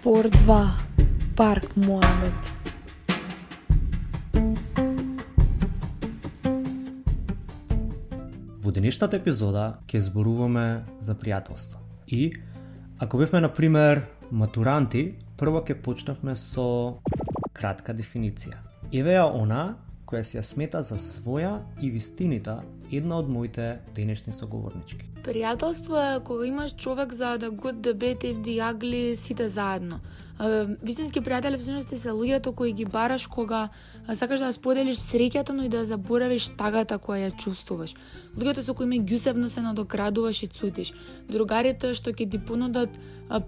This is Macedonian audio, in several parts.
Спор 2. Парк Муамет. Во денешната епизода ќе зборуваме за пријателство. И ако бевме на пример матуранти, прво ќе почнавме со кратка дефиниција. Еве ја она која си ја смета за своја и вистинита една од моите денешни соговорнички. Пријателство е кога имаш човек за да good, the bad and сите заедно. Вистински пријатели всушност се луѓето кои ги бараш кога сакаш да споделиш среќата, но и да заборавиш тагата која ја чувствуваш. Луѓето со кои меѓусебно се надоградуваш и цутиш. Другарите што ќе ти понудат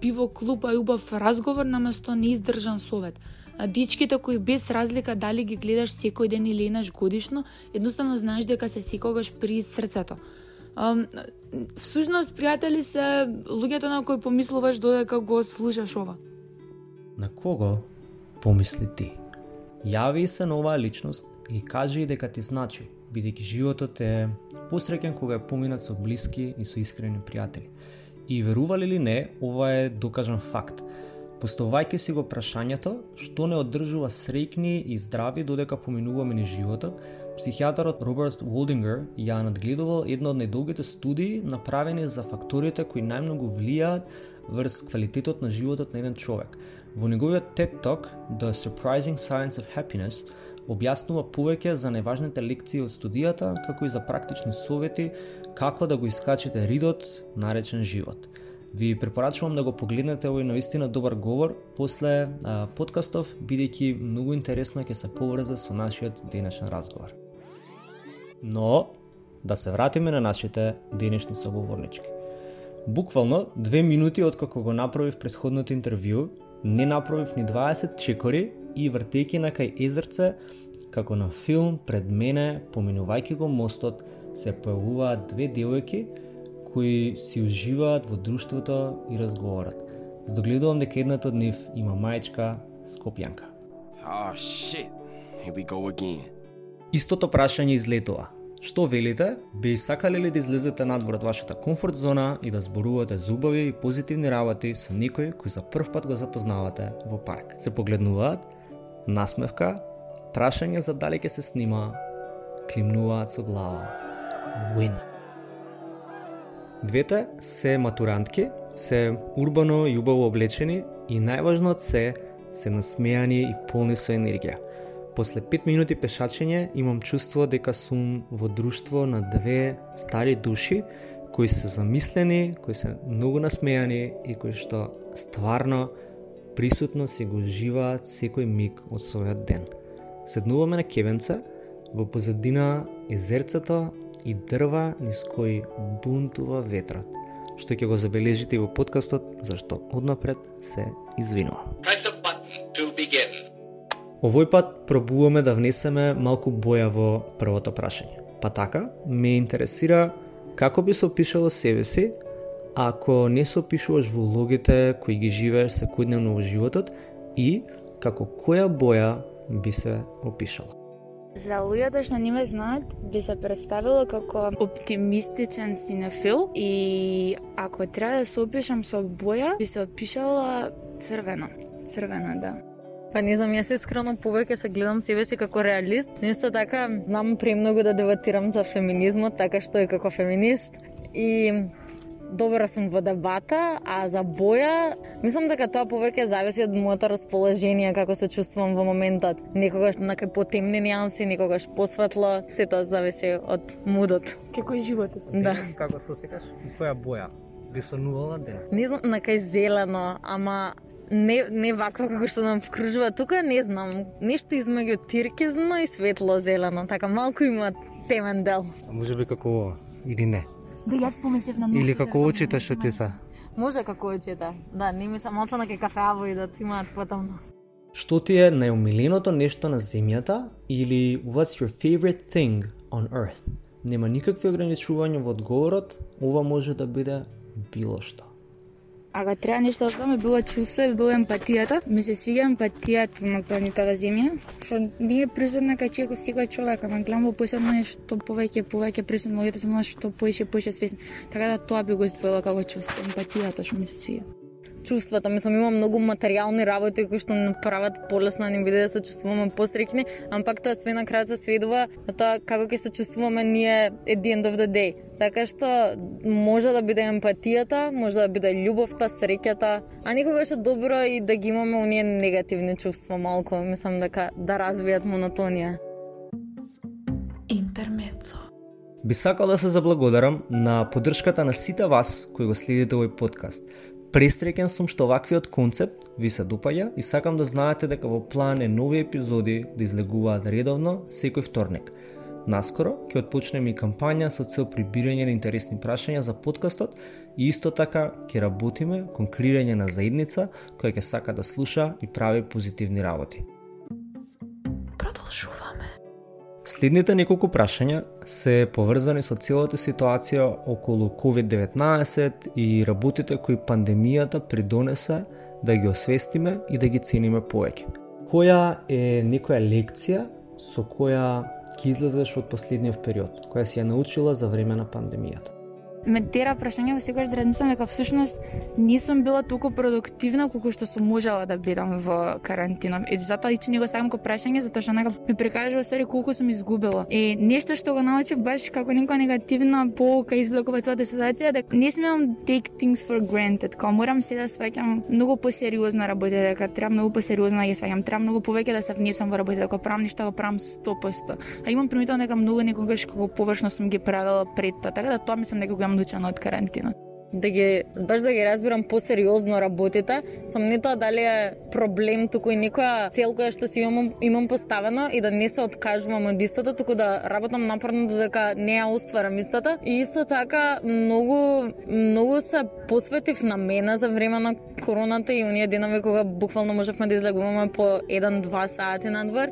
пиво, клуб, а и убав разговор наместо неиздржан совет. Дичките кои без разлика дали ги гледаш секој ден или еднаш годишно, едноставно знаеш дека се секогаш при срцето. Um, всушност, пријатели се луѓето на кои помислуваш додека го слушаш ова. На кого помисли ти? Јави се на оваа личност и кажи дека ти значи, бидејќи животот е посреќен кога е поминат со блиски и со искрени пријатели. И верували ли не, ова е докажан факт. Поставајќи си го прашањето, што не одржува среќни и здрави додека поминуваме ни животот, психијатарот Роберт Волдингер ја надгледувал една од најдолгите студии направени за факторите кои најмногу влијаат врз квалитетот на животот на еден човек. Во неговиот TED Talk The Surprising Science of Happiness објаснува повеќе за најважните лекции од студијата, како и за практични совети како да го искачите ридот наречен живот. Ви препорачувам да го погледнете овој наистина добар говор после а, подкастов, бидејќи многу интересно ќе се поврзе со нашиот денешен разговор. Но, да се вратиме на нашите денешни соговорнички. Буквално две минути откако го направив предходното интервју, не направив ни 20 чекори и вртејќи на кај езерце, како на филм пред мене, поминувајќи го мостот, се појавуваат две девојки кои си уживаат во друштвото и разговорат. Здогледувам дека едната од нив има мајчка Скопјанка. Oh shit. Here we go again. Истото прашање излетува. Што велите? Би сакале ли да излезете надвор од вашата комфорт зона и да зборувате зубови и позитивни работи со некој кој за прв пат го запознавате во парк? Се погледнуваат, насмевка, прашање за дали ќе се снима, климнуваат со глава. Win. Двете се матурантки, се урбано и убаво облечени и најважно од се, се насмејани и полни со енергија. После 5 минути пешачење имам чувство дека сум во друштво на две стари души кои се замислени, кои се многу насмејани и кои што стварно присутно се го живаат секој миг од својот ден. Седнуваме на кевенце, во позадина езерцето и дрва низ кои бунтува ветрот, што ќе го забележите и во подкастот, зашто однапред се извинувам. Press the button to begin. Овој пат пробуваме да внесеме малку боја во првото прашање. Па така, ме интересира како би се опишало себе си ако не се опишуваш во улогите кои ги живееш секојдневно во животот и како која боја би се опишала. За луѓето што не ме знаат, би се представила како оптимистичен синефил и ако треба да се опишам со боја, би се опишала црвено. Црвено, да. Па не знам, јас искрено повеќе се гледам себе си како реалист, но исто така знам премногу да дебатирам за феминизмот, така што и како феминист. И добра сум во дебата, а за боја, мислам дека тоа повеќе зависи од моето расположение, како се чувствувам во моментот. Некогаш на кај потемни нијанси, некогаш посветло, се тоа зависи од мудот. Како е животот? Да. Како се секаш? Која боја? Би сонувала денес? Не знам, на кај зелено, ама не, не вакво како што нам вкружува тука, не знам. Нешто измеѓу тиркизно и светло зелено, така малку има темен дел. А може би како ова, или не? Да јас помислев на Или како очите што ти се? Може како очите. Да, не ми се малку на кафеаво и да имаат потомно. Што ти е најомиленото нешто на земјата или what's your favorite thing on earth? Нема никакви ограничувања во одговорот, ова може да биде било што. Ако треба нешто од тоа, било чувство, било емпатијата. Ми се свиѓа емпатијата на планетава Земја, што не е присутна кај чеко секој човек, ама гледам во посебно е што повеќе повеќе присутно луѓето се млади што поише поише свесни. Така да тоа би го издвоила како чувство, емпатијата што ми се свиѓа. чувствата. Мислам, има многу материјални работи кои што направат полесно да ни биде да се чувствуваме посрекни, ама пак тоа све на крајот се сведува на тоа како ќе се чувствуваме ние at the end of the day. Така што може да биде емпатијата, може да биде љубовта, среќата, а никогаш е добро и да ги имаме оние негативни чувства малку, мислам дека да развијат монотонија. Интермецо. Би сакал да се заблагодарам на поддршката на сите вас кои го следите овој подкаст. Пресреќен сум што ваквиот концепт ви се допаѓа и сакам да знаете дека во план е нови епизоди да излегуваат редовно секој вторник. Наскоро ќе отпочнеме и кампања со цел прибирање на интересни прашања за подкастот и исто така ќе работиме кон креирање на заедница која ќе сака да слуша и прави позитивни работи. Продолжуваме. Следните неколку прашања се поврзани со целата ситуација околу COVID-19 и работите кои пандемијата придонесе да ги освестиме и да ги цениме повеќе. Која е некоја лекција со која ќе излезеш од последниот период, која си ја научила за време на пандемијата? Ме тера прашање во секојаш да размислам дека всушност не сум била толку продуктивна колку што сум можела да бидам во карантина. И затоа и че не го сакам ко прашање затоа што нека ми прикажува сери колку сум изгубила. И нешто што го научив баш како некоја негативна поука извлекува целата ситуација дека не смеам take things for granted. Као морам се да сваќам многу посериозно работа, дека треба многу посериозно да ги сваќам, треба многу повеќе да се внесам во работа, дека правам нешто го правам 100%. А имам примител дека многу некогаш како површно сум ги правела пред тоа, така да тоа мислам дека го имам од карантина. да ги баш да ги разбирам посериозно работите, сам не тоа дали е проблем, туку и некоја цел која што си имам имам поставено и да не се откажувам од истата, туку да работам напорно додека не ја остварам истата. И исто така многу многу се посветив на мене за време на короната и оние денови кога буквално можевме да излегуваме по 1-2 сати надвор.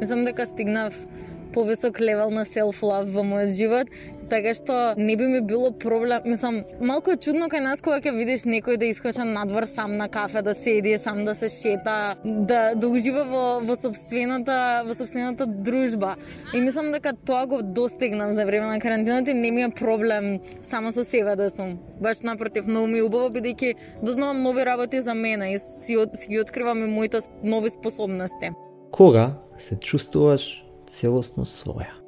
Мислам дека стигнав повисок левел на self-love во мојот живот така што не би ми било проблем. Мислам, малку е чудно кај нас кога ќе видиш некој да искоча надвор сам на кафе, да седи, сам да се шета, да да ужива во во собствената во собствената дружба. И мислам дека тоа го достигнам за време на карантината и не ми е проблем само со себе да сум. Баш напротив, многу ми е убаво бидејќи дознавам нови работи за мене и си, си ги откривам и моите нови способности. Кога се чувствуваш целосно своја?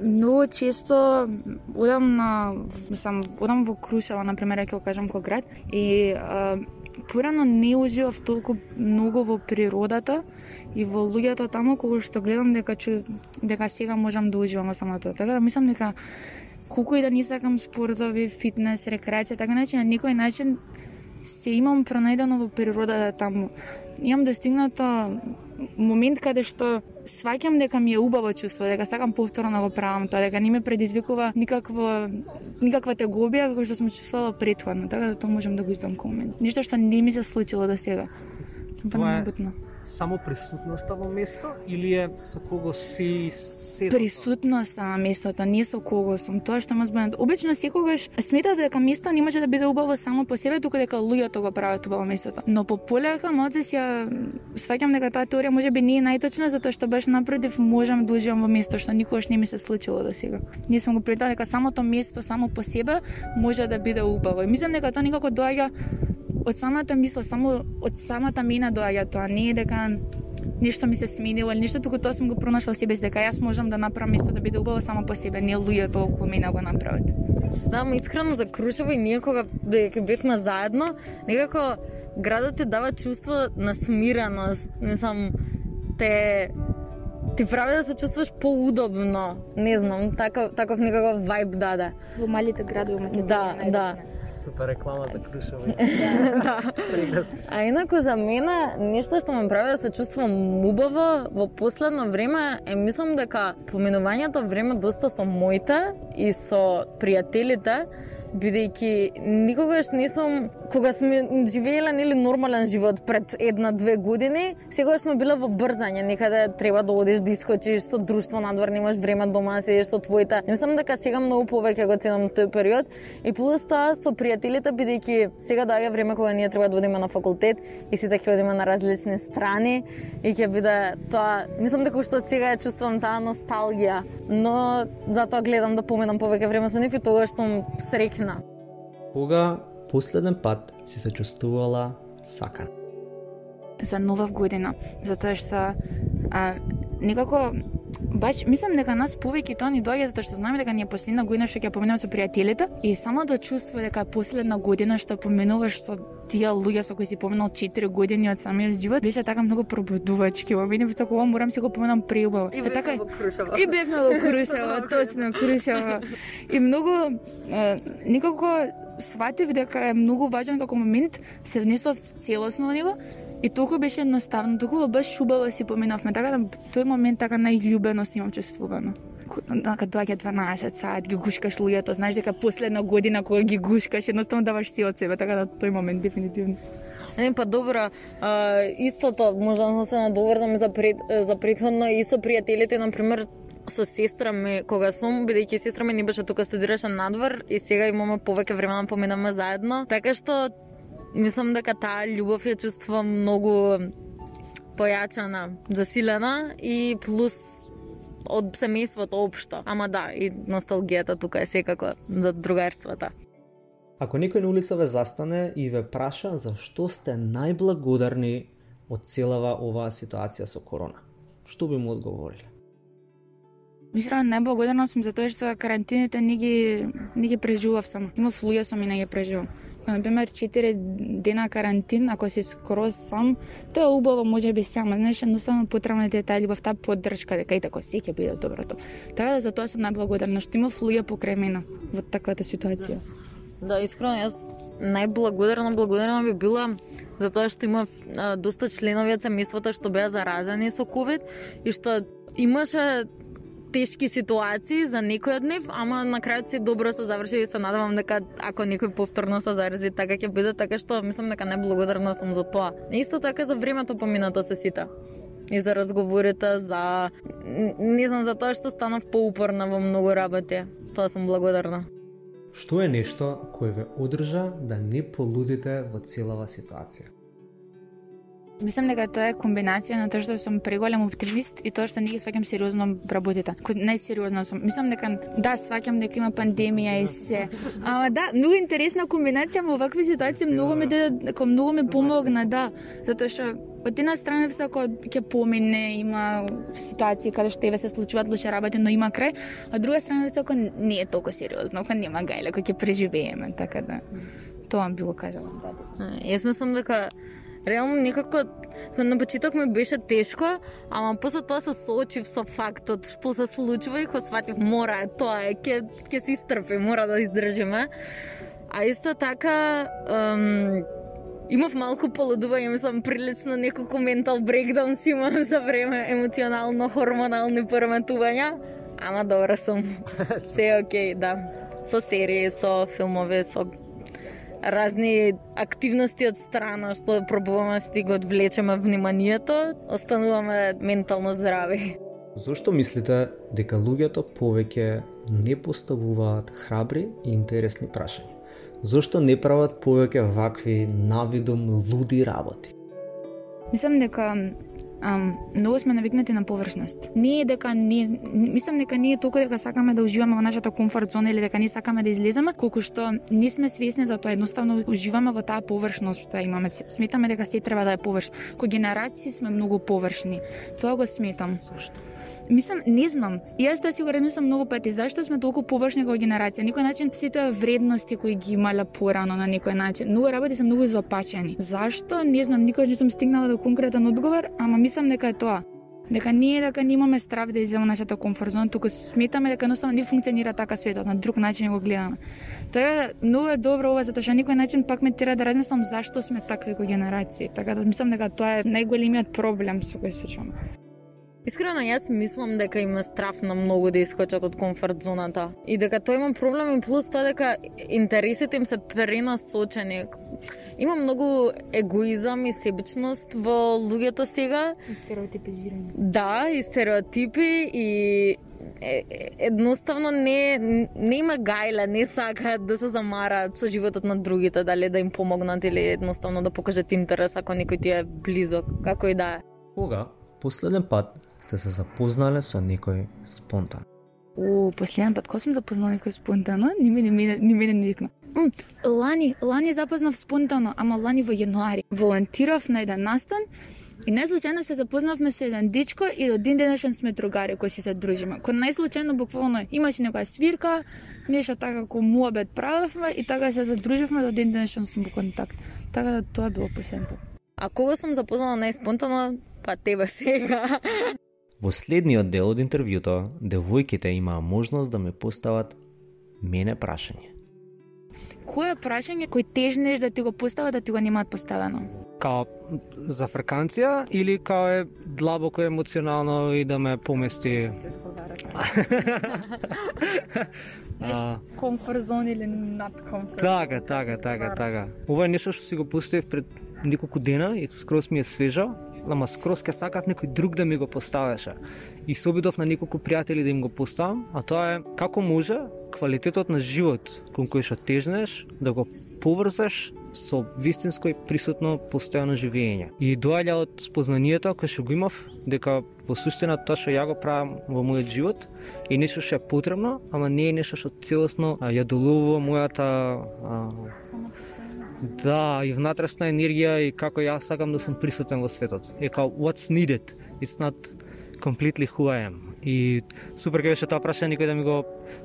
Многу често одам на, мислам, одам во Крушева, на пример, ќе го кажам кој град, и а, порано не уживав толку многу во природата и во луѓето таму кога што гледам дека чу, дека сега можам да уживам во самото. Така да мислам дека колку и да не сакам спортови, фитнес, рекреација, така начин на некој начин се имам пронајдено во природата таму. Имам достигнато момент каде што сваќам дека ми е убаво чувство, дека сакам повторно да го правам тоа, дека не ме предизвикува никаква никаква тегобија како што сум чувствувала претходно, така да тоа можам да го извам кај момент. Нешто што не ми се случило до сега. Тоа е- е битно. Само присутноста во место или е со кого си се Присутноста на местото, не со кого сум, тоа што ме збунет. Обично секогаш сметав дека место не може да биде убаво само по себе, туку дека луѓето го прават убаво местото. Но по полека моцес ја сваќам дека таа теорија може би не е најточна затоа што баш напротив можам да уживам во место што никогаш не ми се случило до сега. Не сум го притаа дека самото место само по себе може да биде убаво. И мислам дека тоа некако доаѓа од самата мисла, само од самата мене доаѓа тоа, не е дека нешто ми се сменило или нешто, туку тоа сум го пронашла себе дека јас можам да направам место да биде убаво само по себе, не луѓето околу мене го направат. Да, ама искрено за Крушево и ние кога дека бевме заедно, некако градот ти дава чувство на смиреност, мислам, те ти прави да се чувствуваш поудобно. Не знам, таков таков некаков вајб даде. Во малите градови во Да, да. Супер реклама за Крушево. да. А инаку за мене нешто што ме прави да се чувствувам убаво во последно време е мислам дека поминувањето време доста со моите и со пријателите бидејќи никогаш не сум кога сме живееле нели нормален живот пред една-две години, секогаш сме биле во брзање, некаде треба да одиш да искочиш со друштво надвор, немаш време дома да седиш со твоите. Мислам дека сега многу повеќе го ценам тој период и плюс тоа со пријателите бидејќи сега доаѓа време кога ние треба да одиме на факултет и сите ќе одиме на различни страни и ќе биде тоа, мислам дека уште од сега ја чувствувам таа носталгија, но затоа гледам да поминам повеќе време со нив и тогаш сум среќна. Кога последен пат си се чувствувала сакан. за нова година, затоа што а, некако баш мислам дека нас повеќе тоа ни доаѓа затоа што знаеме дека ни е последна година што ќе поминеме со пријателите и само да чувствува дека е последна година што поминуваш со тие луѓе со кои си поминал 4 години од самиот живот беше така многу пробудувачки. Во мене како ова морам си го поминам преубаво. И така во Крушево. И бевме во Крушево, точно Крушево. И многу е, некако сватив дека е многу важен како момент, се внесов целосно во него и толку беше едноставно, толку баш убаво си поминавме, така да тој момент така најлюбено си имам чувствувано. Така доаѓа 12 саат, ги гушкаш луѓето, знаеш дека последна година кога ги гушкаш, едноставно даваш си од себе, така да тој момент дефинитивно. Не, па добро, а, истото, можда да се надоврзам за, пред, за предходно и со пријателите, например, со сестра ми, кога сум, бидејќи сестра ми не беше тука, студираше надвор и сега имаме повеќе време да поминаме заедно. Така што мислам дека таа љубов ја чувствувам многу појачана, засилена и плюс од семејството општо. Ама да, и носталгијата тука е секако за другарствата. Ако некој на улица ве застане и ве праша за што сте најблагодарни од целава оваа ситуација со корона, што би му одговориле? Мислам, најблагодарна сум за тоа што карантините не ги, не ги преживав сама. Имав луѓе сам и не ги преживам. Кога, например, 4 дена карантин, ако си скроз сам, тоа е убаво, може би сама. Знаеш, едноставно потребна ти е таа љубов, таа поддршка, дека и така си ќе биде доброто. Така да за тоа сум најблагодарна, што имав луѓе покрај мене во таквата ситуација. Да, искрено, јас најблагодарна, благодарна би била за тоа што имав а, доста членови од семејството што беа заразени со ковид и што имаше тешки ситуации за некој од нив, ама на крајот се добро се заврши и се надевам дека ако некој повторно се зарази, така ќе биде, така што мислам дека најблагодарна сум за тоа. Исто така за времето поминато со сите и за разговорите, за не знам за тоа што станав поупорна во многу работи. Тоа сум благодарна. Што е нешто кое ве одржа да не полудите во целава ситуација? Мислам дека тоа е комбинација на тоа што сум преголем оптимист и тоа што не ги сваќам сериозно работите. Кој најсериозно сум. Мислам дека да, сваќам дека има пандемија и се. Ама да, многу интересна комбинација во вакви ситуации многу ми даде, дека многу ми помогна, да, затоа што од една страна всако ќе помине, има ситуации каде што еве се случуваат лоши работи, но има крај, а од друга страна всако не е толку сериозно, кога нема гајле, кој ќе преживееме, така да. Тоа би го кажала. Јас мислам дека реално некако на почеток ми беше тешко, ама после тоа се соочив со фактот што се случува и го сватив мора е тоа е, ќе ќе се истрпи, мора да издржиме. А исто така ем, имав малку полудување, мислам прилично неколку ментал си имам за време емоционално хормонални пореметувања, ама добра сум. Се е окей, да. Со серии, со филмови, со разни активности од страна што пробуваме да го одвлечеме вниманието, остануваме ментално здрави. Зошто мислите дека луѓето повеќе не поставуваат храбри и интересни прашања? Зошто не прават повеќе вакви навидом луди работи? Мислам дека ам, многу сме навикнати на површност. Не е дека не, мислам дека не е толку дека сакаме да уживаме во нашата комфорт зона или дека не сакаме да излеземе, колку што не сме свесни за тоа, едноставно уживаме во таа површност што ја имаме. Сметаме дека се треба да е површ. Ко генерации сме многу површни. Тоа го сметам. Зошто? Мислам, не знам. И јас тоа сигурно го многу пати. Зашто сме толку површни како генерација? Некој начин сите вредности кои ги имале порано на некој начин. Многу работи се многу изопачени. Зашто? Не знам, Никој не сум стигнала до конкретен одговор, ама мислам дека е тоа. Дека ние дека не имаме страв да излеземе нашата комфорт зона, туку сметаме дека едноставно не функционира така светот, на друг начин го гледаме. Тоа е многу е добро ова затоа што на некој начин пак ме тера да размислам зашто сме такви како генерации. Така да мислам дека тоа е најголемиот проблем со кој се чувам. Искрено, јас мислам дека има страф на многу да искочат од комфорт зоната. И дека тоа има проблем и плюс тоа дека интересите им се пренасочени. Има многу егоизам и себичност во луѓето сега. Стереотипизирање. Да, и стереотипи и едноставно не не има гајле, не сакаат да се замараат со животот на другите, дали да им помогнат или едноставно да покажат интерес ако некој ти е близок, како и да е. Кога последен пат сте се запознале со некој спонтан? О, последен пат кога сум запознала некој спонтано, ни мене, мене, ни мене не викна. Лани, лани запознав спонтано, ама лани во јануари. Волонтирав на еден настан и најслучајно се запознавме со еден дечко и до ден денешен сме другари кои си се дружиме. Кој најслучајно буквално имаше некоја свирка, нешто така како муабет правевме и така се задруживме до ден денешен сме во контакт. Така да тоа било последен пат. А кога сум запознала најспонтано, па тебе сега. Во следниот дел од интервјуто, девојките имаа можност да ме постават мене прашање. Кое е прашање кој тежнеш да ти го постават да ти го немаат поставено? Као за фрканција или као е длабоко емоционално и да ме помести? А, Комфорт зон или над комфорт? така, така, така, така. Ова е нешто што си го поставив пред неколку дена и скрос ми е свежо, ама скрос ке сакав некој друг да ми го поставеше. И се обидов на неколку пријатели да им го поставам, а тоа е како може квалитетот на живот кон кој што тежнеш да го поврзаш со вистинско и присутно постојано живење. И доаѓа од спознанието кој што го имав дека во суштина тоа што ја го правам во мојот живот е нешто што е потребно, ама не е нешто што целосно ја доловува мојата а, Да, и внатрешна енергија и како јас сакам да сум присутен во светот. Е као what's needed. It's not completely who I am. И супер ќе беше тоа прашање никој да ми го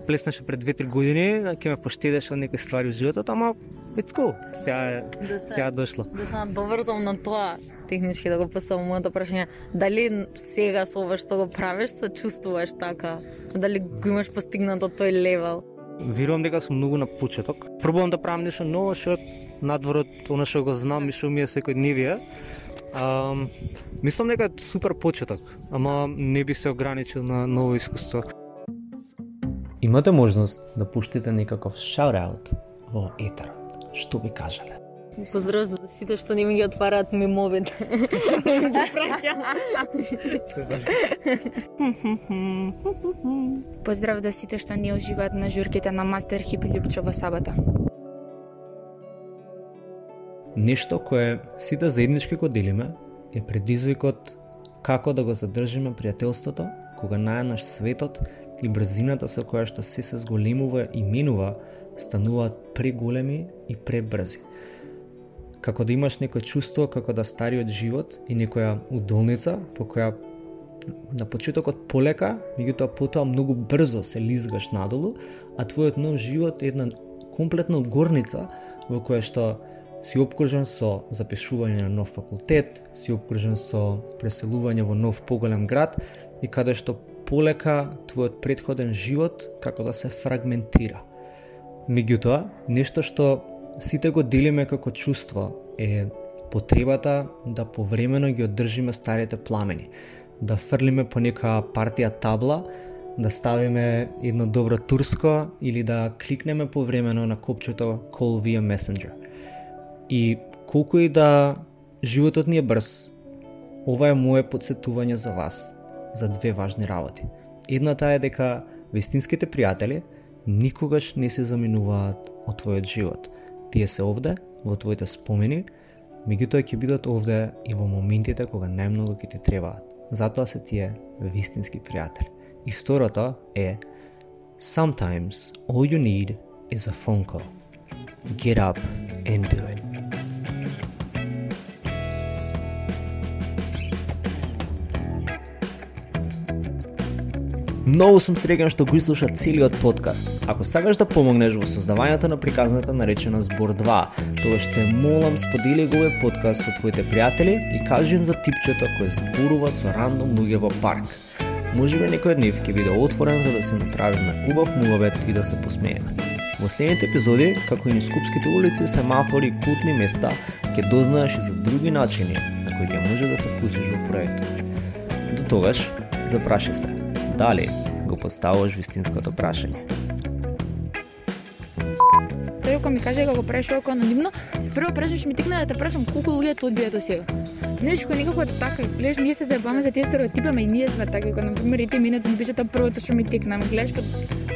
плеснеше пред 2-3 години, ќе ме поштедеше од некои ствари во животот, ама it's cool. Сега Да се- сега дошло. Да се надоврзам на тоа, технички да го поставам моето прашање, дали сега со ова што го правиш се чувствуваш така? Дали го имаш постигнато тој левел? Верувам дека сум многу на почеток. Пробувам да правам нешто ново што надвор од она што го знам и што ми е секојдневие. А, мислам дека е супер почеток, ама не би се ограничил на ново искуство. Имате можност да пуштите некаков шаут-аут во етерот. Што би кажале? Поздрав за сите што не ми ги отвараат мемовите. Поздрав да сите што не уживаат на журките на Мастер Хип Лјупчо во сабота. Нешто кое сите заеднички го делиме е предизвикот како да го задржиме пријателството кога најнаш светот и брзината со која што се се зголемува и менува стануваат преголеми и пребрзи. Како да имаш некој чувство како да стариот живот и некоја удолница по која на почетокот полека, меѓутоа потоа многу брзо се лизгаш надолу, а твојот нов живот е една комплетна горница во која што си обкружен со запишување на нов факултет, си обкружен со преселување во нов поголем град и каде што полека твојот предходен живот како да се фрагментира. Меѓутоа, нешто што сите го делиме како чувство е потребата да повремено ги одржиме старите пламени, да фрлиме по нека партија табла, да ставиме едно добро турско или да кликнеме повремено на копчето Call via Messenger. И колку и да животот ни е брз, ова е мое подсетување за вас, за две важни работи. Едната е дека вистинските пријатели никогаш не се заминуваат од твојот живот. Тие се овде, во твоите спомени, меѓутоа ќе бидат овде и во моментите кога најмногу ќе ти требаат. Затоа се тие вистински пријатели. И втората е Sometimes all you need is a phone call. Get up and do it. Многу сум среќен што го изслуша целиот подкаст. Ако сакаш да помогнеш во создавањето на приказната наречена Збор 2, тогаш те молам сподели го овој подкаст со твоите пријатели и кажи им за типчето кој зборува со рандом луѓе во парк. Можеби некој од нив ќе биде отворен за да се направиме убав муабет и да се посмееме. Во следните епизоди, како и низ Скупските улици, семафори и кутни места, ќе дознаеш и за други начини на кои ќе може да се вклучиш во проектот. До тогаш, запраши се, дали го поставуваш вистинското прашање? Тој кога ми каже како правиш ова анонимно, прво прашање што ми текна да те прашам колку луѓе тоа одбија до сега. Нешко некако така, гледаш, ние се заебаме за тие стереотипи, ама и ние сме така, кога на пример ете мене ми беше тоа првото што ми текна, ама гледаш па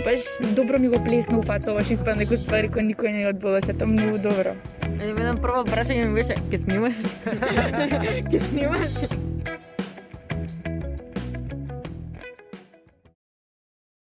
баш добро ми го плесна у фаца ова што испадна некои ствари кои никој не одбила се тоа многу добро. Едно прво прашање ми беше, ке снимаш? ке снимаш?